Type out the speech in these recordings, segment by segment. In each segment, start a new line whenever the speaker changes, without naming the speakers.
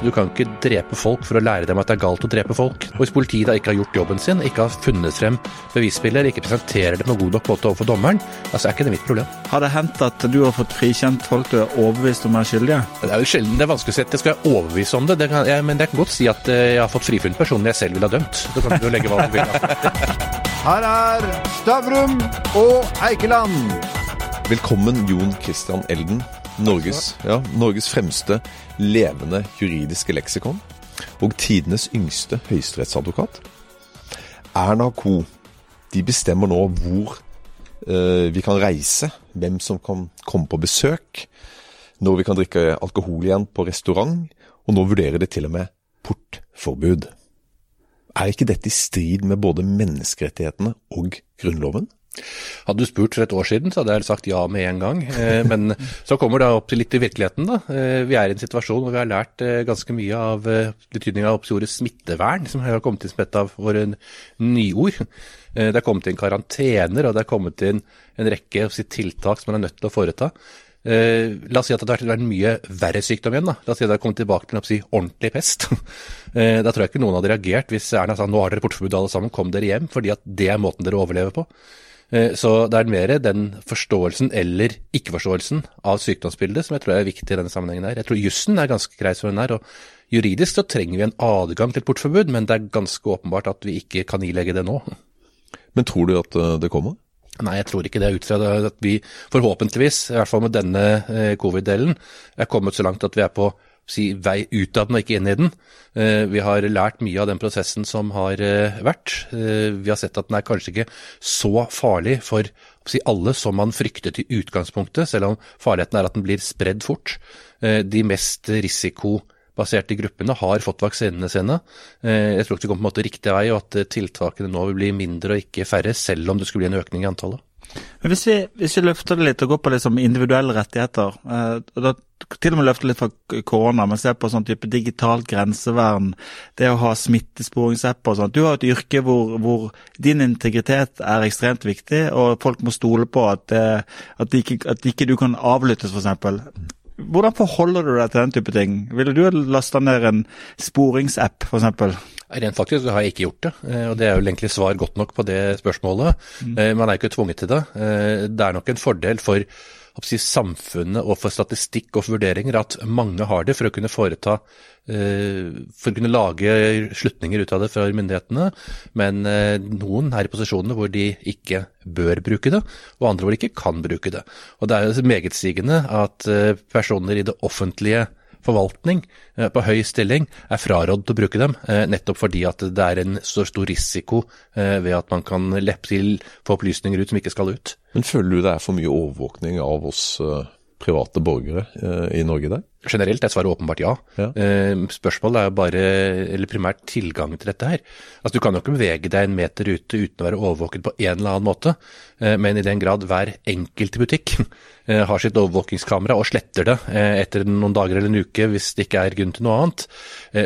Du kan ikke drepe folk for å lære dem at det er galt å drepe folk. Og hvis politiet da ikke har gjort jobben sin, ikke har funnet frem bevisbilder, ikke presenterer det på en god nok måte overfor dommeren, altså er ikke det mitt problem.
Har det hendt at du har fått frikjent folk du er overbevist om er skyldige?
Det er jo sjelden det er vanskelig å si at jeg skal være overbevist om det, det kan, jeg, men jeg kan godt si at eh, jeg har fått frifunnet personen jeg selv ville ha dømt. Da kan du jo legge hva du vil.
Her er Stavrum og Eikeland.
Velkommen, Jon Christian Elden. Norges, ja, Norges fremste levende juridiske leksikon. Og tidenes yngste høyesterettsadvokat. Erna Co. De bestemmer nå hvor eh, vi kan reise, hvem som kan komme på besøk, når vi kan drikke alkohol igjen på restaurant, og nå vurderer de til og med portforbud. Er ikke dette i strid med både menneskerettighetene og Grunnloven?
Hadde du spurt for et år siden, så hadde jeg sagt ja med en gang. Eh, men så kommer det opp til litt i virkeligheten, da. Eh, vi er i en situasjon hvor vi har lært eh, ganske mye av betydninga av ordet smittevern, som har kommet inn som et av våre nyord. Det er kommet inn karantener, og det er kommet inn en rekke tiltak som man er nødt til å foreta. La oss si at det har vært en mye verre sykdom igjen. da. La oss si at det har kommet tilbake til en si, ordentlig pest. da tror jeg ikke noen hadde reagert hvis Erna sa nå har dere portforbud alle sammen, kom dere hjem. Fordi at det er måten dere overlever på. Eh, så det er mer den forståelsen eller ikke-forståelsen av sykdomsbildet som jeg tror er viktig i denne sammenhengen her. Jeg tror jussen er ganske grei som den er. og Juridisk så trenger vi en adgang til portforbud, men det er ganske åpenbart at vi ikke kan ilegge det nå.
Men tror du at eh, det kommer?
Nei, jeg tror ikke det. Ut fra at vi forhåpentligvis, i hvert fall med denne eh, covid-delen, er kommet så langt at vi er på si, vei ut av den og ikke inn i den. Eh, vi har lært mye av den prosessen som har eh, vært. Vi har sett at den er kanskje ikke så farlig for si, alle som man fryktet i utgangspunktet, selv om farligheten er at den blir spredd fort. De mest risiko baserte gruppene har fått vaksinene sine. Eh, jeg tror ikke det går på en måte riktig vei, og at eh, tiltakene nå vil bli mindre og ikke færre, selv om det skulle bli en økning i antallet.
Men hvis vi, hvis vi løfter det litt og går på liksom individuelle rettigheter, eh, og da til og med løfter litt fra korona, men ser på sånn type digitalt grensevern, det å ha smittesporingsapp og sånt. Du har et yrke hvor, hvor, din integritet er ekstremt viktig, og folk må stole på at, det, at, ikke, at ikke du kan avlyttes, f.eks. Hvordan forholder du deg til den type ting? Ville du lasta ned en sporingsapp, f.eks.?
Rent faktisk har jeg ikke gjort det, eh, og det er jo egentlig svar godt nok på det spørsmålet. Mm. Eh, man er jo ikke tvunget til det. Eh, det er nok en fordel for si, samfunnet og for statistikk og for vurderinger at mange har det for å kunne foreta for å kunne lage slutninger ut av det fra myndighetene, men noen er i posisjonene hvor de ikke bør bruke det, og andre hvor de ikke kan bruke det. Og Det er jo megetsigende at personer i det offentlige forvaltning på høy stilling er frarådd å bruke dem, nettopp fordi at det er en så stor risiko ved at man kan leppe til få opplysninger ut som ikke skal ut.
Men føler du det er for mye overvåkning av oss private borgere i Norge der?
Generelt er svaret åpenbart ja. ja. Uh, spørsmålet er jo bare, eller primært tilgang til dette her. Altså Du kan jo ikke bevege deg en meter ute uten å være overvåket på en eller annen måte, men i den grad hver enkelt butikk har sitt overvåkingskamera og sletter det etter noen dager eller en uke hvis det ikke er grunn til noe annet,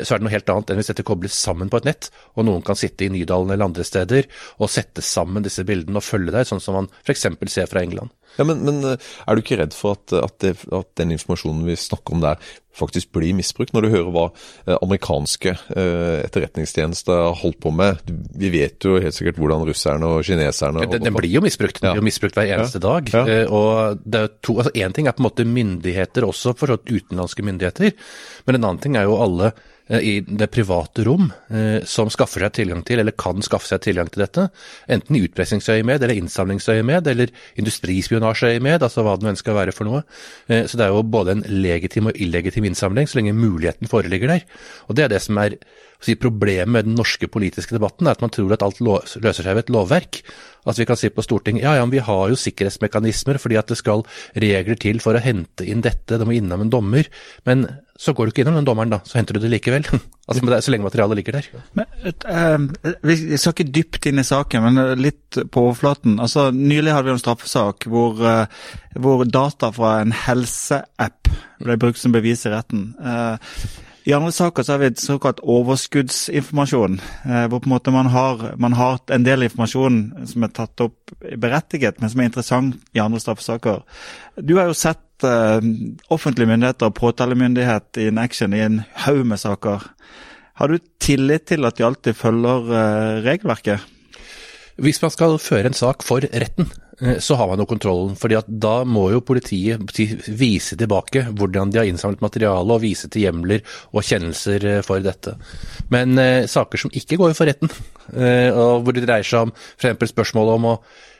så er det noe helt annet enn hvis dette kobles sammen på et nett, og noen kan sitte i Nydalen eller andre steder og sette sammen disse bildene og følge deg, sånn som man f.eks ser fra England.
Ja, men, men, eh, er du ikke redd for at, at, det, at, den informasjonen vi snakker om der, faktisk blir misbrukt? Når du hører hva eh, amerikanske eh, etterretningstjenester har holdt på med. Vi vet jo helt sikkert hvordan russerne og kineserne
den, den, blir jo misbrukt. Den ja. blir jo misbrukt hver eneste ja. dag. Ja. og det er to, altså Én ting er på en måte myndigheter også, for utenlandske myndigheter. Men en annen ting er jo alle Eh, i det private rom eh, som skaffer seg tilgang til, eller kan skaffe seg tilgang til dette, enten i utpressingsøyemed eller innsamlingsøyemed eller industrispionasjeøyemed, altså hva det nå skal være for noe. Eh, så det er jo både en legitim og illegitim innsamling, så lenge muligheten foreligger der. Og det er det som er si, problemet med den norske politiske debatten, er at man tror at alt løser seg ved et lovverk. At vi kan si på Stortinget ja ja, men vi har jo sikkerhetsmekanismer fordi at det skal regler til for å hente inn dette, det må innom en dommer. Men så går du ikke innom den dommeren, da. Så henter du det likevel. altså, Så lenge materialet ligger der.
Men, uh, vi skal ikke dypt inn i saken, men litt på overflaten. Altså, Nylig hadde vi en straffesak hvor, uh, hvor data fra en helseapp ble brukt som bevis i retten. Uh, i andre saker så har vi et såkalt overskuddsinformasjon, hvor på en måte man har, man har, en del informasjon som er tatt opp berettiget, men som er interessant i andre straffesaker. Du har jo sett sett uh, offentlige myndigheter og påtalemyndighet in action i en haug med saker. Har du tillit til at de alltid følger uh, regelverket?
Hvis man skal føre en sak for retten, Eh, så har man jo kontrollen. fordi at da må jo politiet vise tilbake hvordan de har innsamlet materiale, og vise til hjemler og kjennelser eh, for dette. Men eh, saker som ikke går for retten, eh, og hvor det dreier seg om f.eks. spørsmål om å Eh,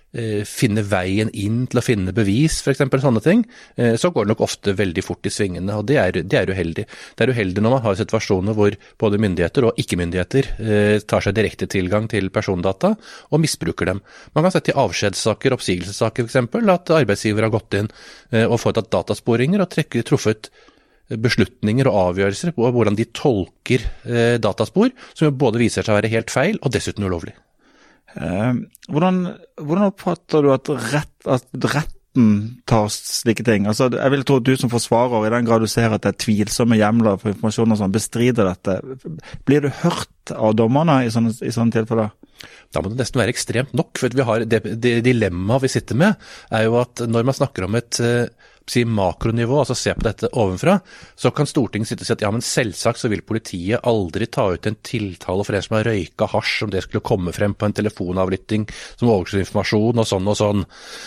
finne veien inn til å finne bevis, f.eks. sånne ting, eh, så går det nok ofte veldig fort i svingene. og det er, det er, uheldig. Det er uheldig når man har situasjoner hvor både myndigheter og ikke-myndigheter eh, tar seg direkte tilgang til persondata og misbruker dem. Man kan sette i avskjedssaker, oppsigelsessaker f.eks., at arbeidsgiver har gått inn og foretatt datasporinger og trekker, truffet beslutninger og avgjørelser på hvordan de tolker dataspor, som både viser seg å være helt feil og dessuten ulovlig.
Eh, hvordan, hvordan, oppfatter du at, rett, at, retten tar slike ting? Altså, jeg vil tro at du som forsvarer, i den grad du ser at det er tvilsomme hjemler for informasjon og sånn, bestrider dette. Blir du hørt av dommerne i sånne, i sånne tilfeller?
Da må det nesten være ekstremt nok. for vi har Det, det dilemmaet vi sitter med, er jo at når man snakker om et uh, si makronivå, altså se på dette ovenfra, så kan Stortinget sitte og si at ja, men selvsagt så vil politiet aldri ta ut en tiltale for en som har røyka hasj, om det skulle komme frem på en telefonavlytting som overskuddsinformasjon og sånn og sånn.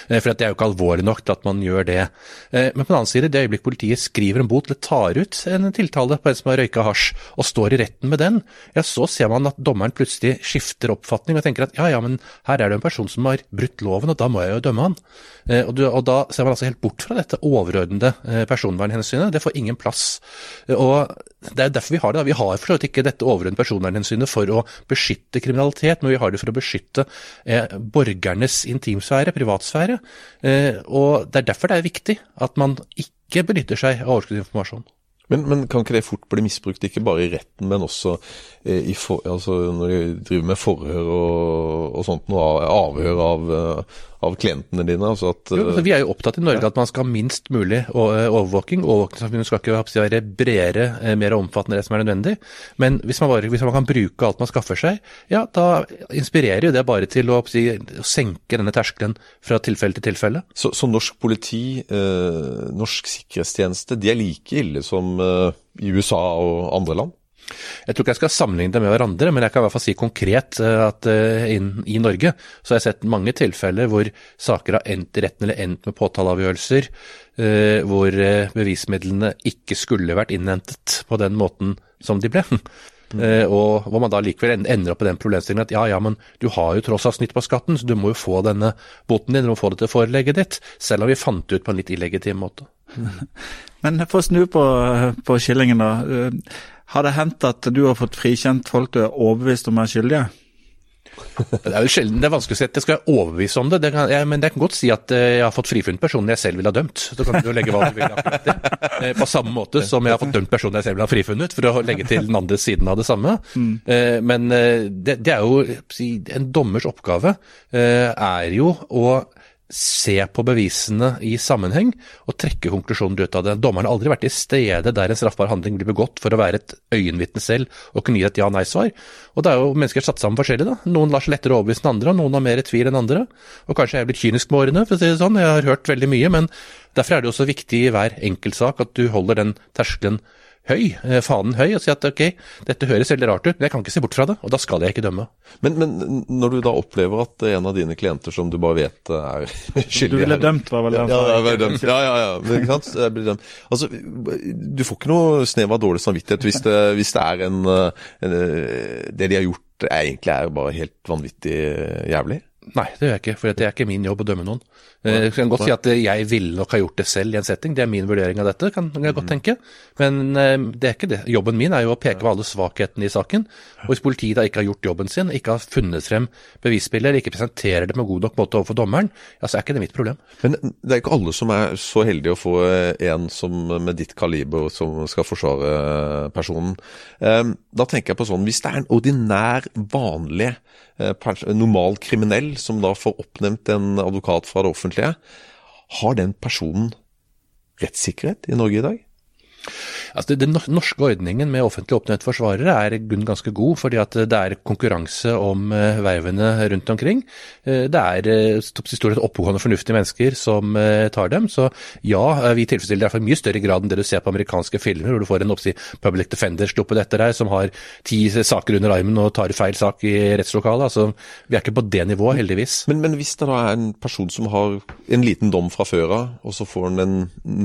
Eh, for det er jo ikke alvorlig nok til at man gjør det. Eh, men på den annen side, det øyeblikk politiet skriver en bot eller tar ut en tiltale på en som har røyka hasj, og står i retten med den, ja, så ser man at dommeren plutselig skifter oppfatning og tenker at ja, ja, men her er det en person som har brutt loven, og da må jeg jo dømme han. Eh, og, og da ser man altså helt bort fra dette overordnede eh, personvernhensynet. Det får ingen plass. Og Det er derfor vi har det. Vi har for så vidt ikke dette overordnede personvernhensynet for å beskytte kriminalitet, men vi har det for å beskytte eh, borgernes intimsfære, privatsfære. Eh, og Det er derfor det er viktig at man ikke benytter seg av overskuddsinformasjon.
Men, men, kan ikke det fort bli misbrukt, ikke bare i retten, men også eh, for, altså når de driver med forhør og, og sånt, noe avhør av, av klientene dine? Altså at,
jo, altså, vi er jo opptatt i Norge ja. at man skal ha minst mulig eh, overvåking. Overvåkingssamfunnet skal ikke være bredere, eh, mer omfattende enn det som er nødvendig. Men hvis man, bare, hvis man, kan bruke alt man skaffer seg, ja, da inspirerer jo det bare til å, si, å senke denne terskelen fra tilfelle til tilfelle.
Så, så norsk politi, eh, norsk sikkerhetstjeneste, de er like ille som eh, i USA og andre land?
Jeg tror ikke jeg skal sammenligne det med hverandre, men jeg kan i hvert fall si konkret eh, at eh, i Norge så har jeg sett mange tilfeller hvor saker har endt i retten eller endt med påtaleavgjørelser eh, hvor bevismidlene ikke skulle vært innhentet på den måten som de ble. Mm. og hvor man da likevel ender opp på den problemstillingen at ja, ja, men du har jo tross alt snitt på skatten, så du må jo få denne boten din, du må få det til forelegget ditt. Selv om vi fant det ut på en litt illegitim måte.
Men for å snu på, på skillingen, da. Har det hendt at du har fått frikjent folk du er overbevist om er skyldige?
Det er jo sjelden det er vanskelig å si at jeg skal være overbevist om det, det kan, jeg, men jeg kan godt si at eh, jeg har fått frifunnet personen jeg selv ville ha dømt. Så kan du jo legge hva du vil akkurat det. Eh, på samme måte som jeg har fått dømt personen jeg selv ville ha frifunnet, for å legge til den andre siden av det samme. Mm. Eh, men det, det, er jo En dommers oppgave er jo å se på bevisene i sammenheng og trekke konklusjoner ut av det. Dommeren har aldri vært i stedet der en straffbar handling blir begått for å være et øyenvitne selv og kunne gi et ja-nei-svar. Og det er jo mennesker satt sammen forskjellig, da. Noen lar seg lettere overbevise enn andre, og noen har mer tvil enn andre. Og kanskje jeg er blitt kynisk med årene, for å si det sånn. Jeg har hørt veldig mye, men derfor er det også viktig i hver enkeltsak at du holder den terskelen høy, eh, fanen høy, og si at ok, dette høres veldig rart ut, men jeg kan ikke se bort fra det, og da skal jeg ikke dømme.
Men, men når du da opplever at en av dine klienter som du bare vet er skyldig
Du ville dømt, var vel det?
Ja, jeg ble dømt. ja, ja, ja. Men, ikke sant? Jeg blir dømt. Altså, du får ikke noe snev av dårlig samvittighet hvis det, hvis det er en, en, Det de har gjort er egentlig er bare helt vanvittig jævlig?
Nei, det gjør jeg ikke, for det er ikke min jobb å dømme noen. Eh, jeg kan godt si at jeg ville nok ha gjort det selv i en setting, det er min vurdering av dette, kan jeg godt tenke. Men eh, det er ikke det. Jobben min er jo å peke på alle svakhetene i saken. Og hvis politiet da ikke har gjort jobben sin, ikke har funnet frem bevisbilder, ikke presenterer det på god nok måte overfor dommeren, ja, så er ikke det mitt problem.
Men det er ikke alle som er så heldige å få en som med ditt kaliber som skal forsvare personen. Da tenker jeg på sånn, hvis det er en ordinær, vanlig Eh, normal kriminell som da får oppnevnt en advokat fra det offentlige, har den personen rettssikkerhet i Norge i dag?
Altså, Den norske ordningen med offentlig oppnevnt forsvarere er i grunnen ganske god, fordi at det er konkurranse om eh, vervene rundt omkring. Eh, Det er eh, stort sett oppegående, fornuftige mennesker som eh, tar dem. Så ja, eh, vi tilfredsstiller derfor i mye større grad enn det du ser på amerikanske filmer, hvor du får en oppsi public defender sluppet etter deg, som har ti saker under armen og tar feil sak i rettslokalet. Altså, vi er ikke på det nivået, heldigvis.
Men, men hvis det da er en person som har en liten dom fra før av, og så får han en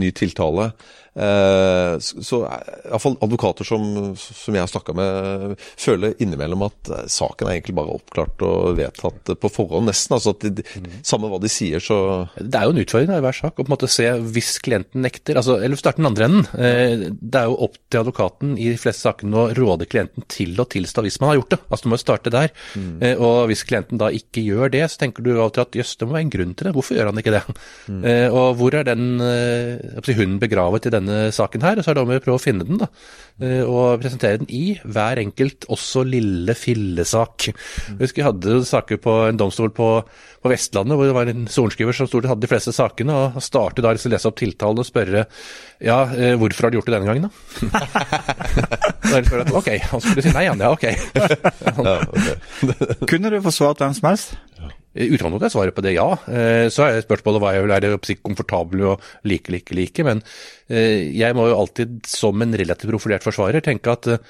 ny tiltale, eh, så så er iallfall advokater som, som jeg har snakka med, føler innimellom at eh, saken er egentlig bare oppklart og vedtatt på forhånd, nesten. Altså at de, Samme hva de sier, så
Det er jo en utfordring da, i hver sak å på en måte se hvis klienten nekter. altså, Eller starte den andre enden. Eh, Det er jo opp til advokaten i de fleste sakene å råde klienten til å tilstå hvis man har gjort det. Altså Du må jo starte der. Mm. Og hvis klienten da ikke gjør det, så tenker du alltid at jøss, det må være en grunn til det. Hvorfor gjør han ikke det? Mm. Og hvor er den eh, hunden begravet i denne saken her? Og så er det om prøve å finne den, da. Eh, Og presentere den i hver enkelt, også lille fillesak. Jeg husker jeg hadde saker på en domstol på, på Vestlandet, hvor det var en sorenskriver som stort sett hadde de fleste sakene, og startet da å lese opp tiltalen og spørre ja, eh, hvorfor har du gjort det denne gangen, da? da er det at, ok, han skulle si nei, han, ja, ok.
ja, okay.
Kunne du forsvart hvem som helst?
I utgangspunktet er svaret på det ja. Eh, Så er spørsmålet hva jeg vil være komfortabel å like, like, like. Men eh, jeg må jo alltid som en relativt profilert forsvarer tenke at eh,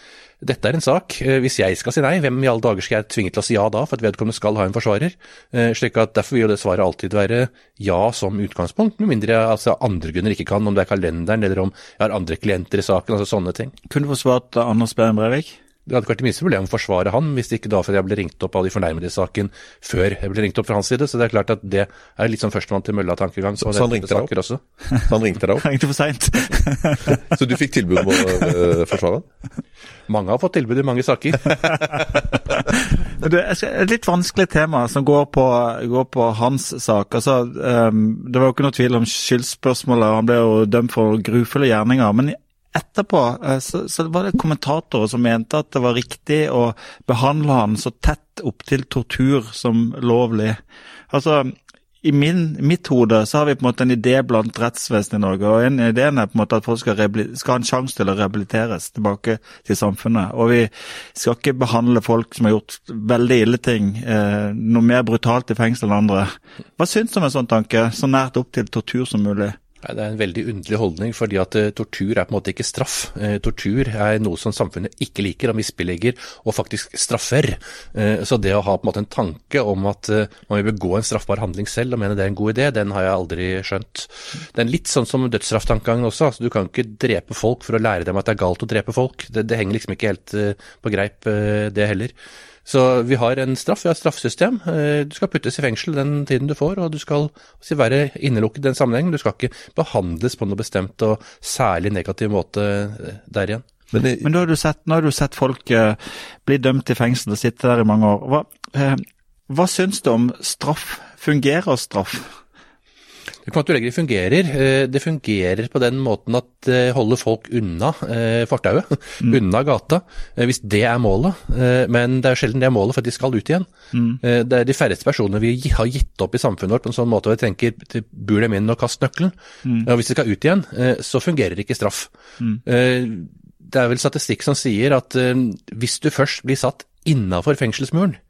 dette er en sak. Eh, Hvis jeg skal si nei, hvem i alle dager skal jeg tvinge til å si ja da, for at vedkommende skal ha en forsvarer? Eh, Slik at Derfor vil jo det svaret alltid være ja som utgangspunkt, med mindre jeg altså, andre grunner ikke kan, om det er kalenderen eller om jeg har andre klienter i saken, altså sånne ting.
Kunne du få svart Anders Behring Breivik?
Det hadde ikke vært det minste problem å forsvare han, hvis det ikke da for jeg ble ringt opp av de fornærmede i saken før jeg ble ringt opp fra hans side. Så det er klart at det er litt sånn førstemann til mølla-tankegang.
Så- så han ringte deg opp?
Også.
Så han ringte deg opp,
Ringte for seint.
så du fikk tilbud om å uh, forsvare han?
Mange har fått tilbud i mange saker.
Det er et litt vanskelig tema som går på, går på hans sak. Altså, um, det var jo ikke noe tvil om skyldspørsmålet, han ble jo dømt for grufulle gjerninger. Men etterpå eh, så, så var det kommentatorer som mente at det var riktig å behandle han så tett opptil tortur som lovlig. Altså, i min, mitt hode så har vi på en måte en idé blant rettsvesenet i Norge, og en Ideen er på en måte at folk skal, skal ha en sjanse til å rehabiliteres tilbake til samfunnet. Og vi skal ikke behandle folk som har gjort veldig ille ting, eh, noe mer brutalt i fengsel enn andre. Hva syns du om en sånn tanke, så nært opp til tortur som mulig?
Det er en veldig underlig holdning, fordi at eh, tortur er på en måte ikke straff. Eh, tortur er noe som samfunnet ikke liker og misbilliger, og faktisk straffer. Eh, så det å ha på en måte en tanke om at man vil begå en straffbar handling selv og mene det er en god idé, den har jeg aldri skjønt. Det er litt sånn som dødsstrafftankegangen også. altså Du kan ikke drepe folk for å lære dem at det er galt å drepe folk. Det, det henger liksom ikke helt på greip, det heller. Så vi har en straff, vi har et straffesystem. Eh, Du skal puttes i fengsel den tiden du får, og du skal være innelukket i den sammenhengen. Du skal ikke behandles på noe bestemt og særlig negativ måte eh, der igjen.
Men, det,
Men nå har du sett, nå har du sett folk eh, bli dømt til fengsel og sitte der i mange år. Hva, eh, hva syns du om straff? Fungerer straff?
Det fungerer. Eh, Det fungerer på den måten at det holder folk unna fortauet, mm. unna gata, eh, hvis det er målet. Eh, Men det er sjelden det er målet, for at de skal ut igjen. Mm. Det er de færreste personene vi har gitt opp i samfunnet vårt på en sånn måte hvor vi tenker bur dem inn og kast nøkkelen. Og hvis de skal ut igjen, eh, så fungerer ikke straff. Eh, Det er vel statistikk som sier at eh, hvis du først blir satt innafor fengselsmuren, eh,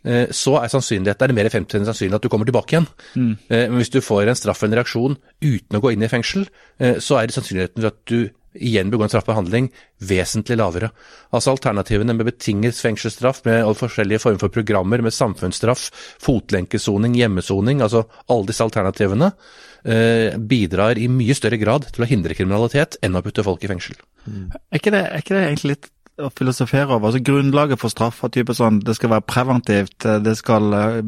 så er sannsynligheten er det mer enn 50 sannsynlig at du kommer tilbake igjen. Mm. Men hvis du får en straff eller en reaksjon uten å gå inn i fengsel, eh, så er det sannsynligheten for at du igjen begår en straffbar handling vesentlig lavere. Altså Alternativene med betinget fengselsstraff, med alle forskjellige former for programmer, med samfunnsstraff, fotlenkesoning, hjemmesoning, altså alle disse alternativene, eh, bidrar i mye større grad til å hindre kriminalitet enn å putte folk i fengsel.
Er ikke det, er ikke det egentlig litt å filosofere over? Altså Grunnlaget for straff er type sånn det skal være preventivt, eh, det skal eh,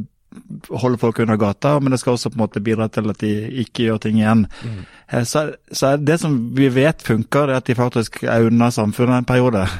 holde folk under gata, men det skal også på en måte bidra til at de ikke gjør ting igjen. Mm. Så, så er det som vi vet funker, det er at de faktisk er unna samfunnet en periode.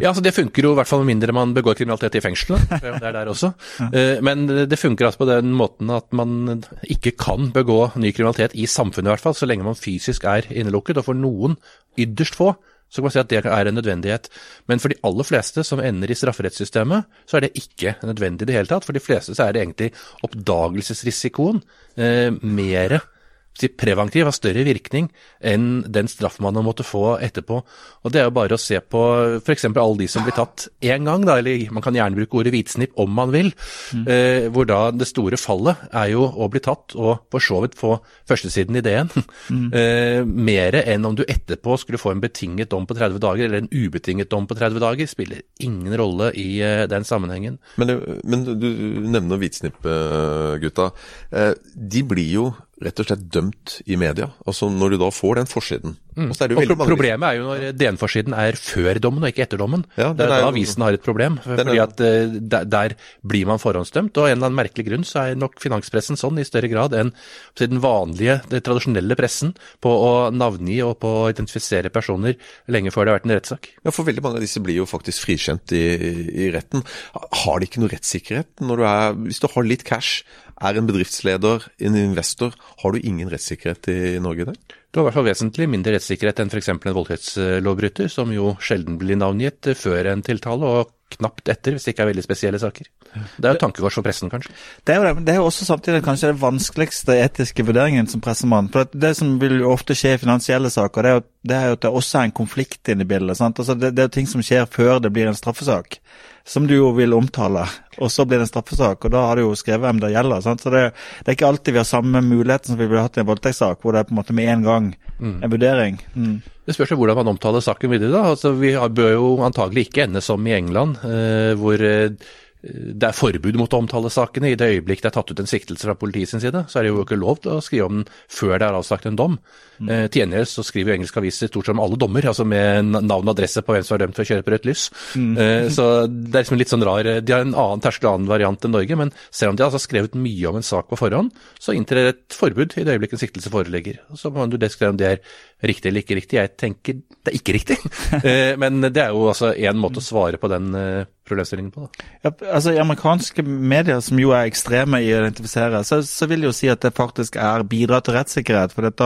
Ja, altså Det funker jo i hvert fall med mindre man begår kriminalitet i fengselet. Det er der også. Eh, Men det funker altså på den måten at man ikke kan begå ny kriminalitet i samfunnet, i hvert fall, så lenge man fysisk er innelukket. Og for noen, ytterst få, så kan man si at det er en nødvendighet. Men for de aller fleste som ender i strafferettssystemet, så er det ikke nødvendig i det hele tatt. For de fleste så er det egentlig oppdagelsesrisikoen eh, mere preventiv, har større virkning enn den straff man måtte få etterpå. Og Det er jo bare å se på f.eks. alle de som blir tatt én gang, da, eller man kan gjerne bruke ordet hvitsnipp om man vil, mm. eh, hvor da det store fallet er jo å bli tatt og for så vidt få førstesiden i DN, mm. eh, mer enn om du etterpå skulle få en betinget dom på 30 dager eller en ubetinget dom på 30 dager, spiller ingen rolle i eh, den sammenhengen.
Men, men du nevner hvitsnipp-gutta. Eh, de blir jo rett og slett dømt i media. Altså Når du da får den forsiden.
Mm. og pro Problemet er jo når DN-forsiden er før dommen og ikke etter dommen. Ja, det er da avisen har et problem. fordi at uh, der, der, blir man forhåndsdømt. Og av en eller annen merkelig grunn så er nok finanspressen sånn i større grad enn den vanlige, den tradisjonelle pressen på å navngi og på å identifisere personer lenge før det har vært en rettssak.
Ja, for veldig mange av disse blir jo faktisk frikjent i, i retten. Har de ikke noe rettssikkerhet når du er Hvis du har litt cash, er en bedriftsleder, en investor, har du ingen rettssikkerhet i Norge i dag?
Du har i hvert fall vesentlig mindre rettssikkerhet enn f.eks. en voldtektslovbryter, som jo sjelden blir navngitt før en tiltale, og knapt etter, hvis det ikke er veldig spesielle saker. Det er jo tankekors for pressen, kanskje.
Det er jo, det, det er jo også samtidig kanskje den vanskeligste etiske vurderingen som pressemann. For Det som vil jo ofte skje i finansielle saker, det er jo, det er jo at det også er en konflikt inne i bildet. Altså det, det er jo ting som skjer før det blir en straffesak som du jo vil omtale, og så blir det en straffesak. og Da har du jo skrevet hvem det gjelder. Sant? Så det, det, er ikke alltid vi har samme muligheten som vi ville hatt i en voldtektssak, hvor det er på en måte med en gang mm. en vurdering. Mm.
Det spørs jo hvordan man omtaler saken videre. da. Altså, Vi bør jo antagelig ikke ende som i England, eh, hvor eh, det er forbud mot å omtale sakene. I det øyeblikk det er tatt ut en siktelse fra politiet sin side, så er det jo ikke lov til å skrive om den før det er avsagt en dom. Mm. Eh, til gjengjeld så skriver jo engelske aviser stort sett om alle dommer, altså med navn og adresse på hvem som er dømt for å kjøre på rødt lys. Mm. Eh, så det er liksom litt sånn rar De har en annen terskel annen variant enn Norge, men selv om de har altså skrevet mye om en sak på forhånd, så inntrer et forbud i det øyeblikk en siktelse foreligger. Så må du diskutere om det er riktig eller ikke riktig. Jeg tenker det er ikke riktig, eh, men det er jo altså én måte å svare på den eh, problemstillingen på. Da.
Ja, altså I amerikanske medier, som jo er ekstreme i å identifisere, så, så vil jeg jo si at det faktisk er bidrag til rettssikkerhet. for dette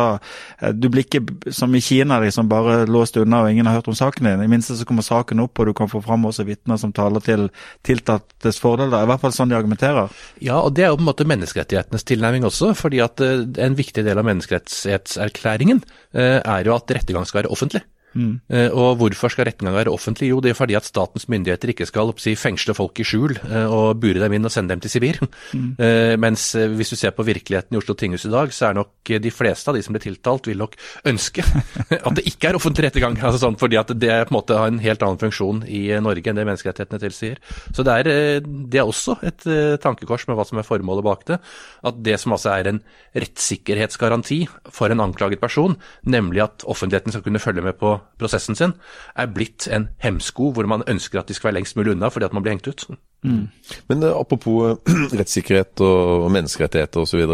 Eh, du blir ikke som i Kina, liksom bare låst unna og ingen har hørt om saken din. I minste så kommer saken opp, og du kan få fram også vitner som taler til tiltaltes fordeler. I hvert fall sånn de argumenterer.
Ja, og det er jo på en måte menneskerettighetenes tilnærming også. fordi at eh, en viktig del av menneskerettighetserklæringen eh, er jo at rettergang skal være offentlig. Mm. Uh, og hvorfor skal rettergang være offentlig? Jo, det er fordi at statens myndigheter ikke skal si, fengsle folk i skjul uh, og bure dem inn og sende dem til Sibir. Mm. Uh, mens hvis du ser på virkeligheten i Oslo tinghus i dag, så er nok de fleste av de som blir tiltalt, vil nok ønske at det ikke er offentlig rettergang. Altså sånn, fordi at det på en måte har en helt annen funksjon i Norge enn det menneskerettighetene tilsier. Så det er, det er også et tankekors med hva som er formålet bak det. At det som altså er en rettssikkerhetsgaranti for en anklaget person, nemlig at offentligheten skal kunne følge med på prosessen sin, er blitt en hemsko hvor man ønsker at de skal være lengst mulig unna fordi at man blir hengt ut. Mm.
Men uh, apropos uh, rettssikkerhet og menneskerettigheter osv.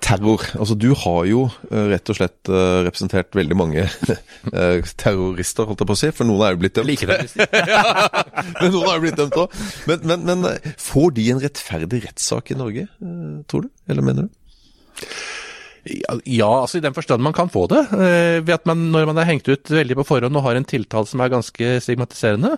Terror. Altså Du har jo uh, rett og slett representert veldig mange terrorister, holdt jeg på å si. For noen er jo blitt dømt.
Like
men noen er jo blitt dømt òg. Men, men, men, får de en rettferdig rettssak i Norge, tror du? Eller mener du?
Ja, altså i den forstand man kan få det. Eh, ved at man, når man er hengt ut veldig på forhånd og har en tiltale som er ganske stigmatiserende.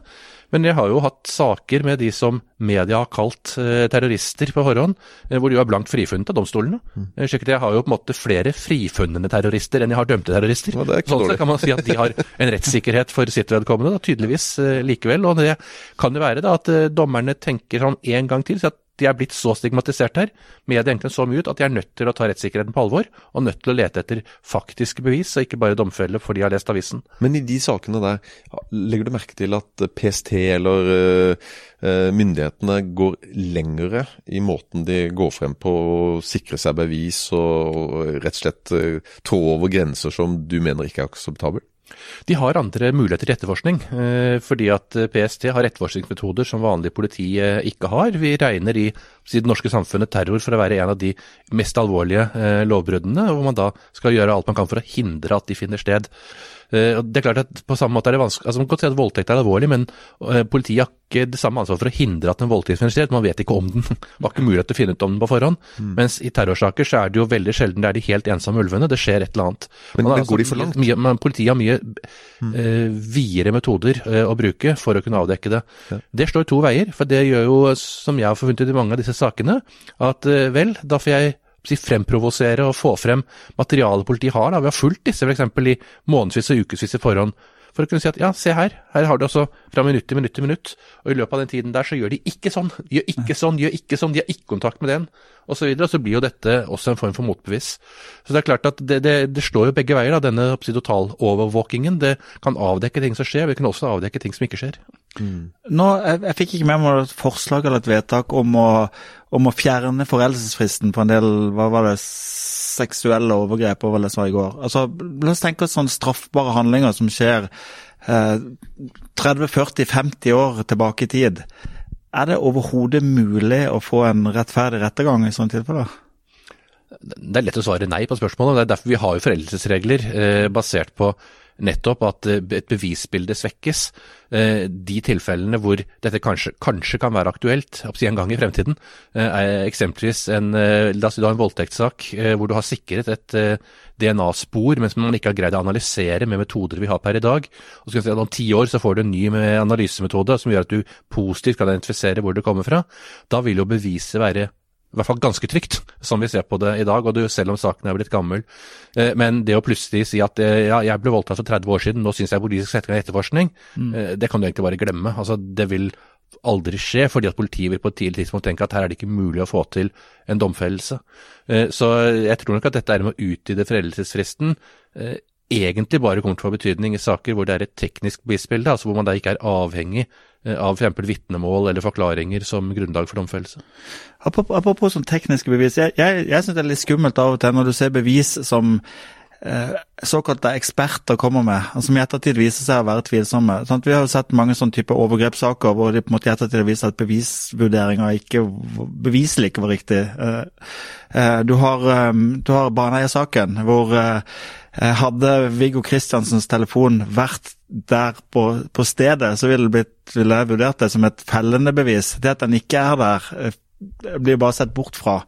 Men jeg har jo hatt saker med de som media har kalt eh, terrorister på forhånd, eh, hvor de jo er blankt frifunnet av domstolene. Mm. Jeg har jo på en måte flere frifunnende terrorister enn jeg har dømte terrorister. Ja, sånn sett kan man si at de har en rettssikkerhet for sitt vedkommende, da, tydeligvis likevel. Og det kan jo være da at dommerne tenker sånn en gang til. så at de er blitt så stigmatisert her, media egentlig så mye ut, at de er nødt til å ta rettssikkerheten på alvor, og nødt til å lete etter faktiske bevis, og ikke bare domfelle for de har lest avisen.
Men i de sakene der, legger du merke til at PST eller uh, myndighetene går lengre i måten de går frem på å sikre seg bevis og rett og slett uh, trå over grenser som du mener ikke er akseptabelt?
De har andre muligheter til etterforskning, eh, fordi at eh, PST har etterforskningsmetoder som vanlig politi eh, ikke har. Vi regner i, i det norske samfunnet terror for å være en av de mest alvorlige lovbruddene, hvor man da skal gjøre alt man kan for å hindre at de finner sted. Eh, det er klart at på samme måte er det vanskelig, altså Man kan si at voldtekt er alvorlig, men eh, politiet har ikke det samme ansvar for å hindre at en voldtekt finner sted. Man vet ikke om den. Det var ikke mulighet til å finne ut om den på forhånd. Mm. Mens i terrorsaker så er det jo veldig sjelden det er de helt ensomme ulvene. Det skjer et eller annet.
Men, men altså, går de for langt?
Mye, men politiet har mye mm. uh, videre metoder uh, å bruke for å kunne avdekke det. Ja. Det slår to veier. For det gjør jo, som jeg har forfunnet i mange av disse sakene, at uh, vel, da får jeg fremprovosere og få frem materialet politiet har. Da. Vi har fulgt disse f.eks. i månedsvis og ukevis i forhånd. For å kunne si at ja, se her, her har du altså fra minutt til minutt til minutt, og i løpet av den tiden der så gjør de ikke sånn, gjør ikke sånn, gjør ikke sånn, de har ikke kontakt med den, osv. Og, så videre, og så blir jo dette også en form for motbevis. Så det er klart at det, det, det slår jo begge veier, da, denne totalovervåkingen. Det kan avdekke ting som skjer, vi kan også avdekke ting som ikke skjer.
Mm. Nå, jeg, jeg, fikk ikke med meg et forslag eller et vedtak om å, om å fjerne foreldelsesfristen på en del hva var det, seksuelle overgrep, var det jeg sa i går. Altså, La oss tenke oss sånne straffbare handlinger som skjer eh, 30-40-50 år tilbake i tid. Er det overhodet mulig å få en rettferdig rettergang i sånne tilfeller?
Det er lett å svare nei på spørsmålet. Det er derfor vi har jo foreldelsesregler eh, basert på nettopp at eh, et bevisbilde svekkes. Eh, de tilfellene hvor dette kanskje, kanskje kan være aktuelt en gang i fremtiden, eh, er eksempelvis en, la oss si en voldtektssak hvor du har sikret et DNA-spor, men som man ikke har greid å analysere med metoder vi har per i dag. Og så kan si at Om ti år så får du en ny analysemetode som gjør at du positivt kan identifisere hvor det kommer fra. Da vil jo beviset være i hvert fall ganske trygt, som vi ser på det i dag, og du, selv om saken er blitt gammel. Eh, men det å plutselig si at eh, ja, jeg ble voldtatt for 30 år siden, nå syns jeg politisk sette i etterforskning, mm. eh, det kan du egentlig bare glemme. Altså, det vil aldri skje, fordi at politiet vil på et tidlig tidspunkt tenke at her er det ikke mulig å få til en domfellelse. Eh, så jeg tror nok at dette er med å utvide foreldelsesfristen egentlig bare kommer til å få betydning i saker hvor det er et teknisk bevisbilde, altså hvor man da ikke er avhengig av f.eks. vitnemål eller forklaringer som grunnlag for domfellelse.
Apropos, apropos sånn tekniske bevis. Jeg, jeg, jeg syns det er litt skummelt av og til når du ser bevis som eh, såkalte eksperter kommer med, som i ettertid viser seg å være tvilsomme. Sånn vi har jo sett mange sånne type overgrepssaker hvor de på en måte i ettertid viser at bevisvurderinga ikke beviselig ikke var riktig. Eh, eh, du har, eh, har Baneheia-saken hvor eh, hadde Viggo Kristiansens telefon vært der på, på stedet, så ville, blitt, ville jeg vurdert det som et fellende bevis. Det at den ikke er der, eh, blir bare sett bort fra.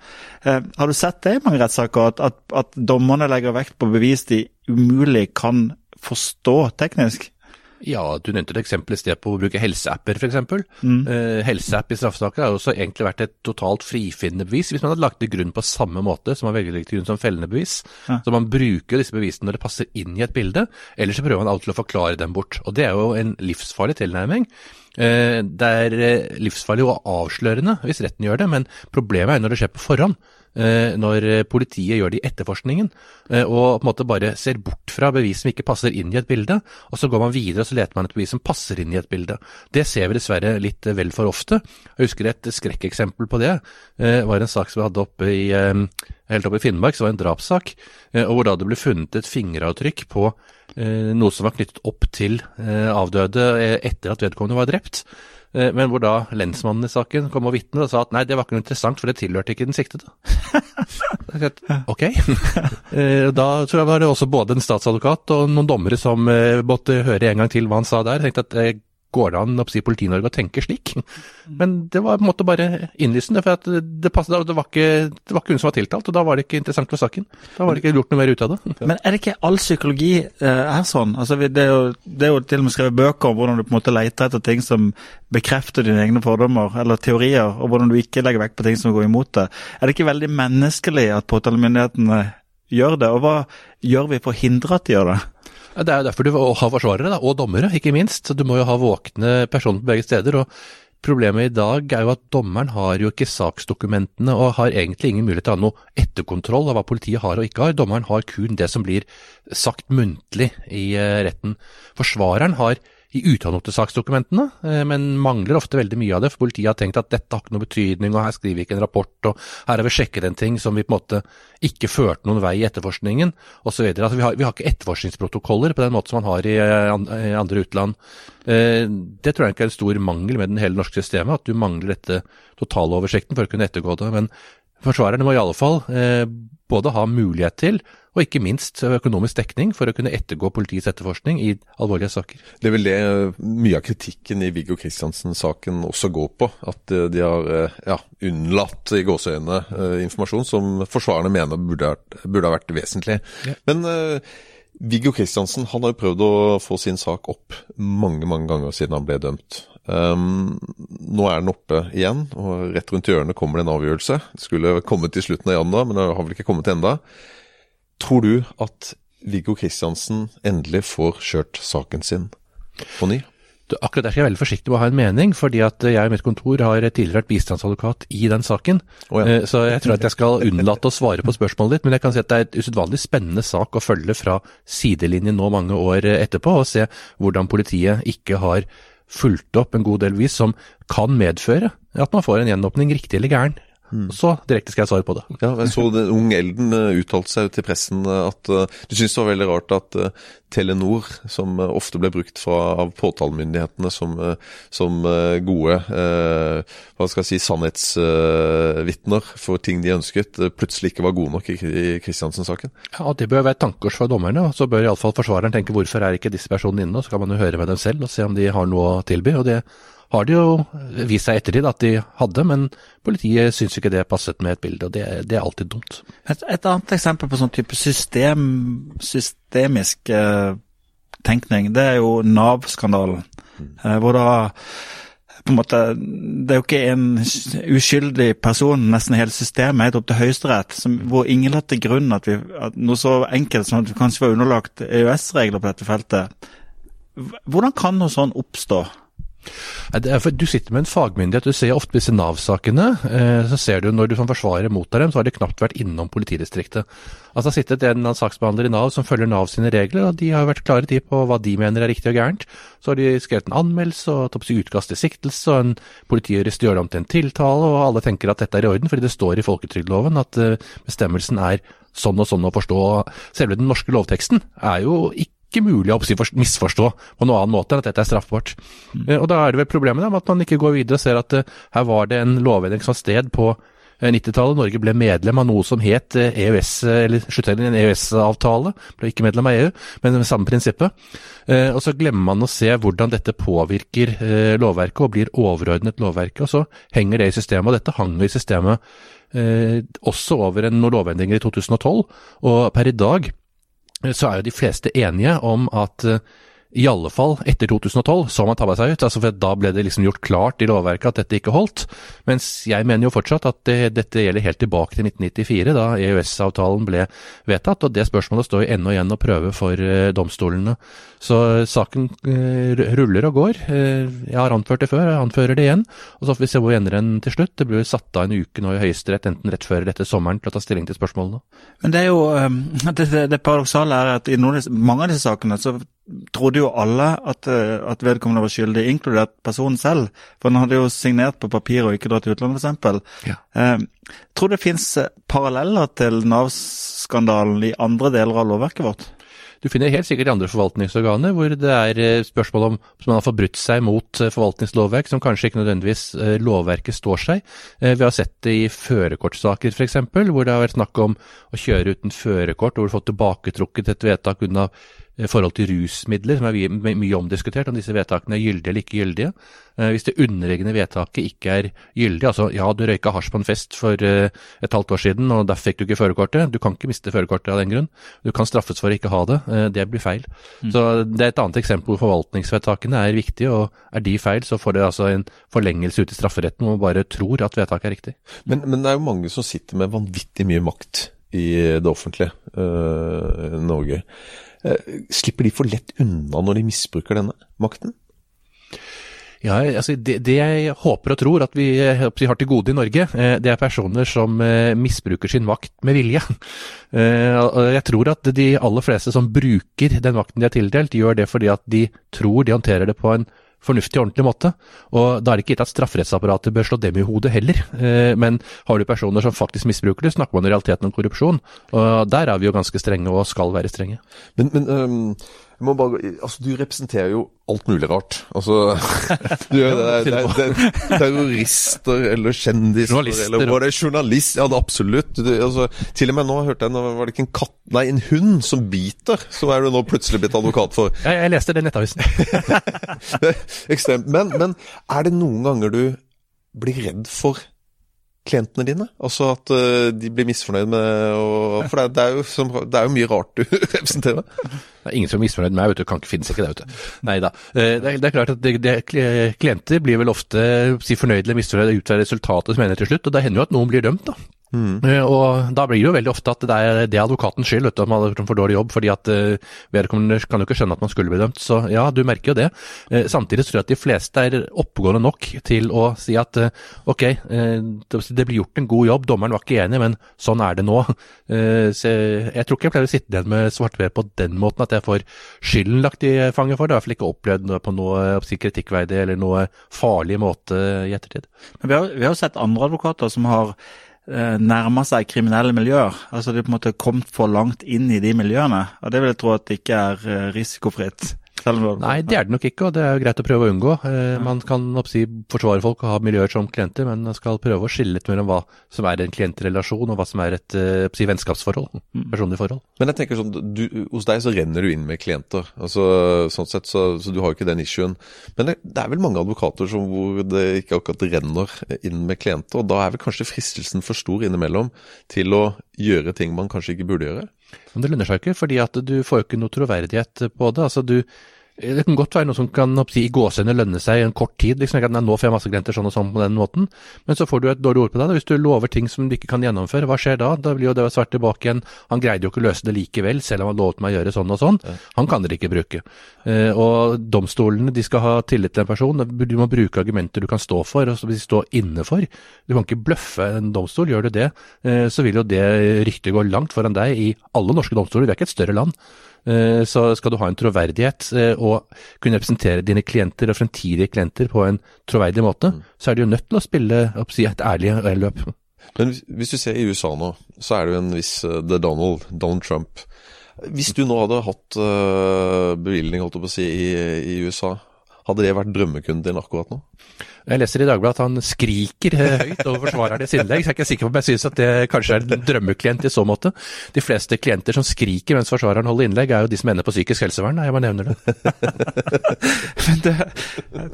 Eh, har du sett det i mange rettssaker, at, at, at dommerne legger vekt på bevis de umulig kan forstå teknisk?
Ja, du nevnte et eksempel i sted på å bruke helseapper f.eks. Mm. Eh, helseapp i straffesaker har også egentlig vært et totalt frifinnende bevis, hvis man hadde lagt til grunn på samme måte som man velger til grunn som fellende bevis. Ja. Så man bruker disse bevisene når det passer inn i et bilde, eller så prøver man alltid å forklare dem bort. Og det er jo en livsfarlig tilnærming. Eh, det er uh, livsfarlig og avslørende hvis retten gjør det, men problemet er når det skjer på forhånd. Eh, når politiet gjør det i etterforskningen, eh, og på en måte bare ser bort fra bevis som ikke passer inn i et bilde, og så går man videre og så leter man et bevis som passer inn i et bilde. Det ser vi dessverre litt vel for ofte. Jeg husker et skrekkeksempel på det. Det eh, var en sak som vi hadde oppe i, helt oppe i Finnmark, så var det en drapssak, og hvor da det ble funnet et fingeravtrykk på noe som var knyttet opp til avdøde etter at vedkommende var drept. Eh, men hvor da lensmannen i saken kom og vitnet og sa at nei, det var ikke noe interessant, for det tilhørte ikke den siktede. ok. Eh, da tror jeg var det også både en statsadvokat og noen dommere som eh, måtte høre en gang til hva han sa der. Tenkte at går det an si Politi-Norge å tenke slik? Men det var på en måte bare innlysende, for det, det, passet, det, var ikke, det var ikke hun som var tiltalt, og da var det ikke interessant for saken. Da var det ikke gjort noe mer ut av det.
Men er det ikke all psykologi eh, er sånn? Altså, det, er jo, det er jo til og med skrevet bøker om hvordan du på en måte leter etter ting som bekrefter dine egne fordommer eller teorier, og hvordan du ikke legger vekt på ting som går imot det. Er det ikke veldig menneskelig at påtalemyndighetene gjør det, og hva gjør vi for å hindre at de gjør det?
Det er jo derfor du har forsvarere, da, og dommere, ikke minst. Så du må jo ha våkne personer på begge steder. og Problemet i dag er jo at dommeren har jo ikke saksdokumentene og har egentlig ingen mulighet til å ha noe etterkontroll av hva politiet har og ikke har. Dommeren har kun det som blir sagt muntlig i eh, retten. Forsvareren har i utannottesaksdokumentene, eh, men mangler ofte veldig mye av det. For politiet har tenkt at dette har ikke noe betydning, og her skriver vi ikke en rapport, og her har vi sjekket en ting som vi på en måte ikke førte noen vei i etterforskningen, osv. Altså, vi, har, vi har ikke etterforskningsprotokoller på den måten som man har i, eh, i andre utland. Eh, det tror jeg ikke er en stor mangel med den hele norske systemet, at du mangler dette totaloversikten for å kunne ettergå det. Men forsvarerne må i alle fall både ha mulighet til og ikke minst økonomisk dekning for å kunne ettergå politiets etterforskning i alvorlige saker.
Det er vel det mye av kritikken i Viggo Kristiansen-saken også går på. At eh, de har eh, ja, unnlatt i gåseøynene eh, informasjon som forsvarerne mener burde, burde ha vært vesentlig. Ja. Men uh, Viggo Kristiansen han har jo prøvd å få sin sak opp mange mange ganger siden han ble dømt. Um, nå er den oppe igjen, og rett rundt hjørnet kommer det en avgjørelse. Det skulle kommet til slutten av januar, men det har vel ikke kommet enda. Tror du at Viggo Kristiansen endelig får kjørt saken sin på ny?
Du, akkurat der skal jeg være veldig forsiktig med å ha en mening, fordi at jeg i mitt kontor har tidligere vært bistandsadvokat i den saken.
Oh, ja.
Eh, Så jeg tror at jeg skal unnlate å svare på spørsmålet ditt, men jeg kan si at det er et usedvanlig spennende sak å følge fra sidelinjen nå mange år etterpå, og se hvordan politiet ikke har fulgt opp en god del vis som kan medføre at man får en gjenåpning riktig eller gæren. Så direkte skal jeg svare på det.
Ja, jeg så det, Ung Elden eh, uttalte seg til pressen eh, at uh, du syntes det var veldig rart at uh, Telenor, som uh, ofte ble brukt fra, av påtalemyndighetene som, som gode hva skal jeg si, sannhetsvitner for ting de ønsket, plutselig ikke var gode nok i, i Kristiansen-saken.
Ja, og Det bør være et tankekors for dommerne, og så bør iallfall forsvareren tenke hvorfor er ikke disse personene inne, og så kan man jo høre med dem selv og se om de har noe å tilby. og det har det jo vist seg ettertid at de hadde, men politiet syns ikke det passet med et bilde, og det, det er alltid dumt.
Et, et annet eksempel på sånn type system, systemisk eh, tenkning, det er jo Nav-skandalen. Eh, hvor da på en måte, Det er jo ikke en uskyldig person, nesten hele systemet helt opp til Høyesterett, hvor ingen la til grunn at, vi, at noe så enkelt som at vi kanskje var underlagt EØS-regler på dette feltet. Hvordan kan noe sånn oppstå?
Du sitter med en fagmyndighet. Du ser ofte disse Nav-sakene. eh, Så ser du når du som forsvarer mottar dem, så har de knapt vært innom politidistriktet. Altså det har sittet en saksbehandler i Nav som følger Nav sine regler, og de har vært klare tid på hva de mener er riktig og gærent. Så har de skrevet en anmeldelse og tatt opp seg utkast til siktelse, og en politijurist gjør det om til en tiltale, og alle tenker at dette er i orden, fordi det står i folketrygdloven at eh, bestemmelsen er sånn og sånn å forstå. Selve den norske lovteksten er jo ikke ikke mulig å misforstå på noen annen måte enn at dette er straffbart. Mm. Og da er det vel problemet med at man ikke går videre og ser at eh, her var det en lovendring som var sted på eh, 90-tallet. Norge ble medlem av noe som het eh, EØS, eh, eller sluttet en EØS-avtale. Ble ikke medlem av EU, men med samme prinsippet. Eh, Og så glemmer man å se hvordan dette påvirker eh, lovverket og blir overordnet lovverket. Og så henger det i systemet, og dette hang i systemet eh, også over en, noen lovendringer i 2012. Og per i dag så er jo de fleste enige om at eh, i alle fall etter 2012 så man tabba seg ut. altså for Da ble det liksom gjort klart i lovverket at dette ikke holdt. Mens jeg mener jo fortsatt at det, dette gjelder helt tilbake til 1994, da EØS-avtalen ble vedtatt. Og det spørsmålet står jo ennå igjen å prøve for eh, domstolene. Så saken eh, ruller og går. Eh, jeg har anført det før, jeg anfører det igjen. Og så får vi se hvor vi ender den til slutt. Det blir satt av en uke nå i Høyesterett, enten rett før eller etter sommeren, til å ta stilling til spørsmålene.
Men det er jo det, det, paradoksale er at i mange av disse sakene så trodde jo alle at, eh, at vedkommende var skyldig, inkludert personen selv. For han hadde jo signert på papir og ikke dratt til utlandet, f.eks.
Ja.
Eh, tror du det finnes eh, paralleller til Nav-skandalen i andre deler av lovverket vårt?
Du finner helt sikkert i andre forvaltningsorganer hvor det er eh, spørsmål om som man har forbrutt seg mot forvaltningslovverk som kanskje ikke nødvendigvis lovverket står seg. Vi har sett det i førerkortsaker f.eks., hvor det har vært snakk om å kjøre uten førerkort, og hvor du har fått tilbaketrukket et vedtak unna forhold til rusmidler, som er mye, omdiskutert, om disse vedtakene er gyldige eller ikke gyldige. Eh, Hvis det underliggende vedtaket ikke er gyldig, altså ja, du røyka hasj på en fest for eh, et halvt år siden, og derfor fikk du ikke førerkortet, du kan ikke miste førerkortet av den grunn. Du kan straffes for å ikke ha det, eh, det blir feil. Så det er et annet eksempel hvor forvaltningsvedtakene er viktige, og er de feil, så får det altså en forlengelse ut i strafferetten hvor man bare tror at vedtaket er riktig.
Men, men det er jo mange som sitter med vanvittig mye makt i det offentlige uh, Norge. Uh, slipper de for lett unna når de misbruker denne makten?
Ja, altså det, det jeg håper og tror at vi, eh, har til gode i Norge, det er personer som misbruker sin makt med vilje. Jeg tror at de aller fleste som bruker den makten de er tildelt, gjør det fordi at de tror de håndterer det på en fornuftig og ordentlig måte. Og Da er det ikke gitt at strafferettsapparatet bør slå dem i hodet heller. Eh, Men har du personer som faktisk misbruker det, snakker man i realiteten om korrupsjon. Og Der er vi jo ganske strenge og skal være strenge.
Men, men jeg må bare, altså, du representerer jo alt mulig rart. Altså, du det, det, det, det, terrorister eller kjendiser
Journalister.
eller hva det er, journalist, ja det er absolutt. Du, altså, til og med nå hørte jeg, var det ikke en katt, nei en hund som biter, som er du nå plutselig blitt advokat for.
Jeg, jeg leste det i Nettavisen.
Er Ekstremt. Men, men er det noen ganger du blir redd for klientene dine? Altså at øh, de blir misfornøyd med og, For det, er- det, er jo som, det er jo mye rart du representerer.
Det er ingen som er misfornøyd med meg, vet du. Kan ikke finnes ikke det, vet du. Nei da. Eh, Det, er- klart at det, det, klienter blir vel ofte si fornøyd eller misfornøyd ut fra resultatet som ender til slutt, og det hender jo at noen blir dømt, da. Mm. Og da blir det jo veldig ofte at det er, det er advokatens skyld vet du, at man har for dårlig jobb, fordi at eh, vedkommende kan jo ikke skjønne at man skulle bli dømt. Så ja, du merker jo det. Eh, Samtidig tror jeg at de fleste er oppegående nok til å si at eh, ok, eh, det blir gjort en god jobb, dommeren var ikke enig, men sånn er det nå. Eh, Så jeg tror ikke jeg pleier å sitte igjen med svartver på den måten at jeg får skylden lagt i fanget for det. Jeg har i hvert fall ikke opplevd noe på noe jeg kritikkverdig eller noe farlig måte i ettertid.
Men vi har, vi har sett andre advokater som har eh, nærma seg kriminelle miljøer. Altså de har på en måte kommet for langt inn i de miljøene. Og det vil jeg tro at det ikke er eh, risikofritt.
Nei, det er det nok ikke, og det er jo greit å prøve å unngå. Eh, Man kan oppsi, forsvare folk og ha miljøer som klienter, men man skal prøve å skille litt mellom hva som er en klientrelasjon og hva som er et eh, oppsi, vennskapsforhold, personlig forhold.
Men jeg tenker sånn, du, hos deg så renner du inn med klienter. altså sånn sett, Så, så du har jo ikke den issuen. Men det, det er vel mange advokater som, hvor det ikke akkurat renner inn med klienter. og Da er vel kanskje fristelsen for stor innimellom til å gjøre ting man kanskje ikke burde gjøre?
Men det lønner seg ikke, fordi at du får jo ikke noe troverdighet på det. Altså du, det kan godt være noe som kan i gåsehudene lønne seg i en kort tid. liksom at Nå får jeg masse klienter sånn og sånn på den måten. Men så får du et dårlig ord på deg. da. Hvis du lover ting som du ikke kan gjennomføre, hva skjer da? Da blir jo det svært tilbake igjen. Han greide jo ikke å løse det likevel, selv om han lovet meg å gjøre sånn og sånn. Han kan dere ikke bruke. Eh, og domstolene de skal ha tillit til en person. Du må bruke argumenter du kan stå for, og stå inne for. Du kan ikke bløffe en domstol. Gjør du det, eh, så vil jo det ryktet gå langt foran deg i alle norske domstoler. Vi er ikke et større land. Eh, Så skal du ha en troverdighet eh, og kunne representere dine klienter og fremtidige klienter på en troverdig måte, så er du jo nødt til å spille et ærlig løp.
Men hvis- du ser i USA nå, så er det jo en viss eh, The Donald, Donald Trump. Hvis du nå hadde hatt bevilgning holdt jeg på å si, i, i USA, hadde det vært drømmekunden din akkurat nå?
Jeg leser i Dagbladet at han skriker eh, høyt over forsvarernes innlegg, så jeg er ikke sikker på om jeg synes at det kanskje er en drømmeklient i så måte. De fleste klienter som skriker mens forsvareren holder innlegg, er jo de som ender på psykisk helsevern. Jeg bare nevner det.
Men det,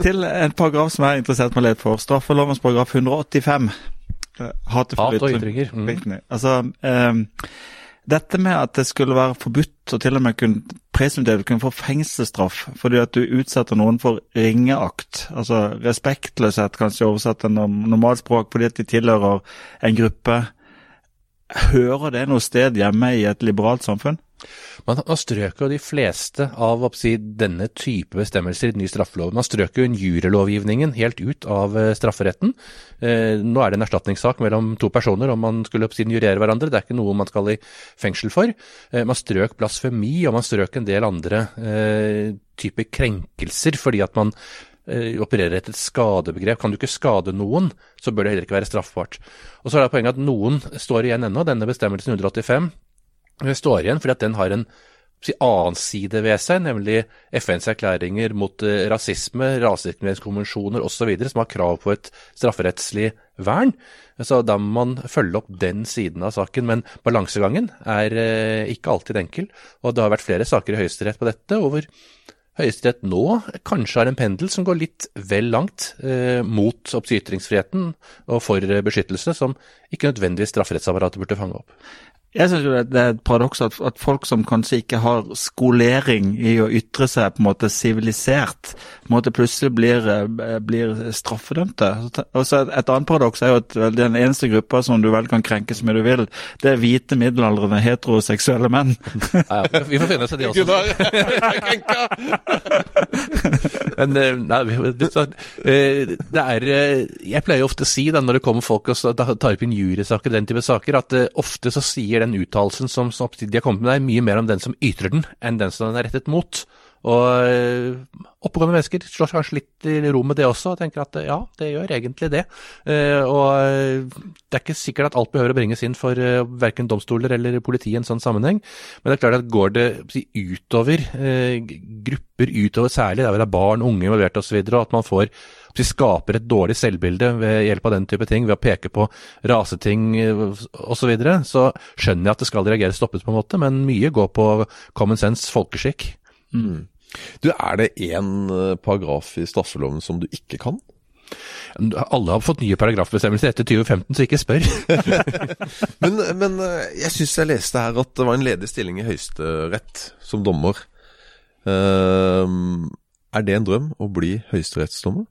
til en paragraf som jeg er interessert med å lede for. Straffelovens paragraf 185. eh, Hatefulle
Hat og
ytringer.
Mm.
Altså, ehm, dette med at det skulle være forbudt og til og med kunne presumptivt kunne få fengselsstraff fordi at du utsetter noen for ringeakt, altså respektløshet kanskje oversatt til norm- normalspråk fordi at de tilhører en gruppe. Hører det noe sted hjemme i et liberalt samfunn?
Man, strøk jo de fleste av si, denne type bestemmelser i den nye straffeloven. Man strøk jo injurielovgivningen helt ut av eh, strafferetten. Eh, nå er det en erstatningssak mellom to personer om man skulle si, injurere hverandre. Det er ikke noe man skal i fengsel for. Eh, man strøk blasfemi, og man strøk en del andre typer krenkelser fordi at man opererer etter et skadebegrep. Kan du ikke skade noen, så bør det heller ikke være straffbart. Og så er det poenget at noen står igjen ennå. Denne bestemmelsen 185 det står igjen fordi at den har en si, annen side ved seg, nemlig FNs erklæringer mot eh, rasisme, rasediskrimineringskonvensjoner osv., som har krav på et strafferettslig vern. Så da må man følge opp den siden av saken. Men balansegangen er eh, ikke alltid enkel, og det har vært flere saker i Høyesterett på dette, og hvor Høyesterett nå kanskje har en pendel som går litt vel langt eh, mot ytringsfriheten og for eh, beskyttelse, som ikke nødvendigvis strafferettsapparatet burde fange opp.
Jeg synes jo det er et paradoks at, at folk som kanskje ikke har skolering i å ytre seg på en måte sivilisert, på en måte plutselig blir, eh, blir straffedømte. Og så et, et annet paradoks er jo at den eneste gruppa som du vel kan krenke så mye du vil, det er hvite middelaldrende heteroseksuelle menn.
Ja, ja, vi får finne oss i de også. Men eh, nei, det, eh, det er Jeg pleier ofte å si da, når det kommer folk og tar opp injuriesaker, den type saker, at ofte så sier den uttalelsen som, som de har kommet med, deg, mye mer om den som ytrer den, enn den som den er rettet mot. Og eh, oppegående mennesker slår kanskje litt i ro med det også, og tenker at eh, ja, det gjør egentlig det. Eh, og det er ikke sikkert at alt behøver å bringes inn for verken domstoler eller politi i en sånn sammenheng. Men det er klart at går det utover grupper utover særlig, der hvor det er barn, unge involvert osv., og at man får vi skaper et dårlig selvbilde ved hjelp av den type ting, ved å peke på raseting osv., så, videre, så skjønner jeg at det skal reageres stoppet på en måte, men mye går på common sense, folkeskikk.
Du, Er det én eh, paragraf i straffeloven som du ikke kan?
Alle har fått nye paragrafbestemmelser etter 2015, så ikke spør.
Men, men eh, jeg syns jeg leste her at det var en ledig stilling i Høyesterett som dommer. Uh, er det en drøm å bli høyesterettsdommer?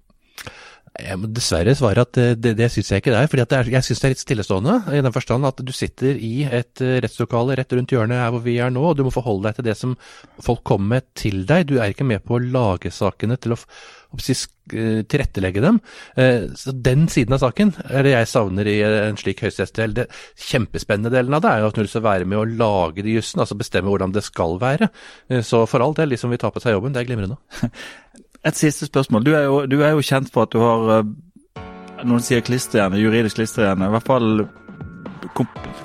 Jeg må dessverre svare at det, det, det syns jeg ikke det er. fordi det er, jeg syns det er litt stillestående. I den forstand at du sitter i et eh, rettslokale rett rundt hjørnet her hvor vi er nå, og du må forholde deg til det som folk kommer med til deg. Du er ikke med på å lage sakene til å, eh, tilrettelegge dem. Eh, Så Den siden av saken er det jeg savner i en slik høyesterettsdel. Det kjempespennende delen av det er jo at du å være med å lage de jussen, altså bestemme hvordan det skal være. Eh, Så for all del, de som vil ta på seg jobben, det er glimrende.
Et siste spørsmål. Du er jo, du er jo kjent for at du har eh, Noen sier klisterhjerne, juridisk klisterhjerne. I hvert fall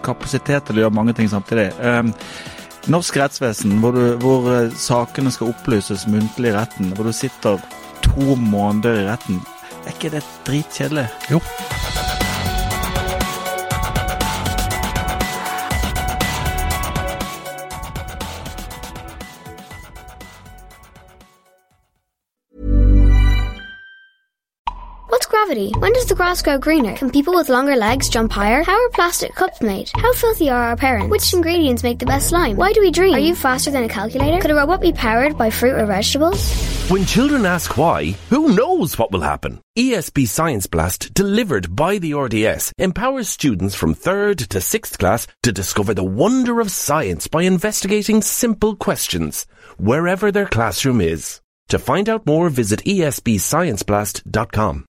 kapasitet til å gjøre mange ting samtidig. Um, norsk rettsvesen, hvor, du, hvor eh, sakene skal opplyses muntlig i retten, hvor du sitter to måneder i retten, er ikke det dritkjedelig?
Jo.
Gravity? When does the grass grow greener? Can people with longer legs jump higher? How are plastic cups made? How filthy are our parents? Which ingredients make the best slime? Why do we dream? Are you faster than a calculator? Could a robot be powered by fruit or vegetables?
When children ask why, who knows what will happen? ESB Science Blast, delivered by the RDS, empowers students from 3rd to 6th class to discover the wonder of science by investigating simple questions, wherever their classroom is. To find out more, visit esbscienceblast.com.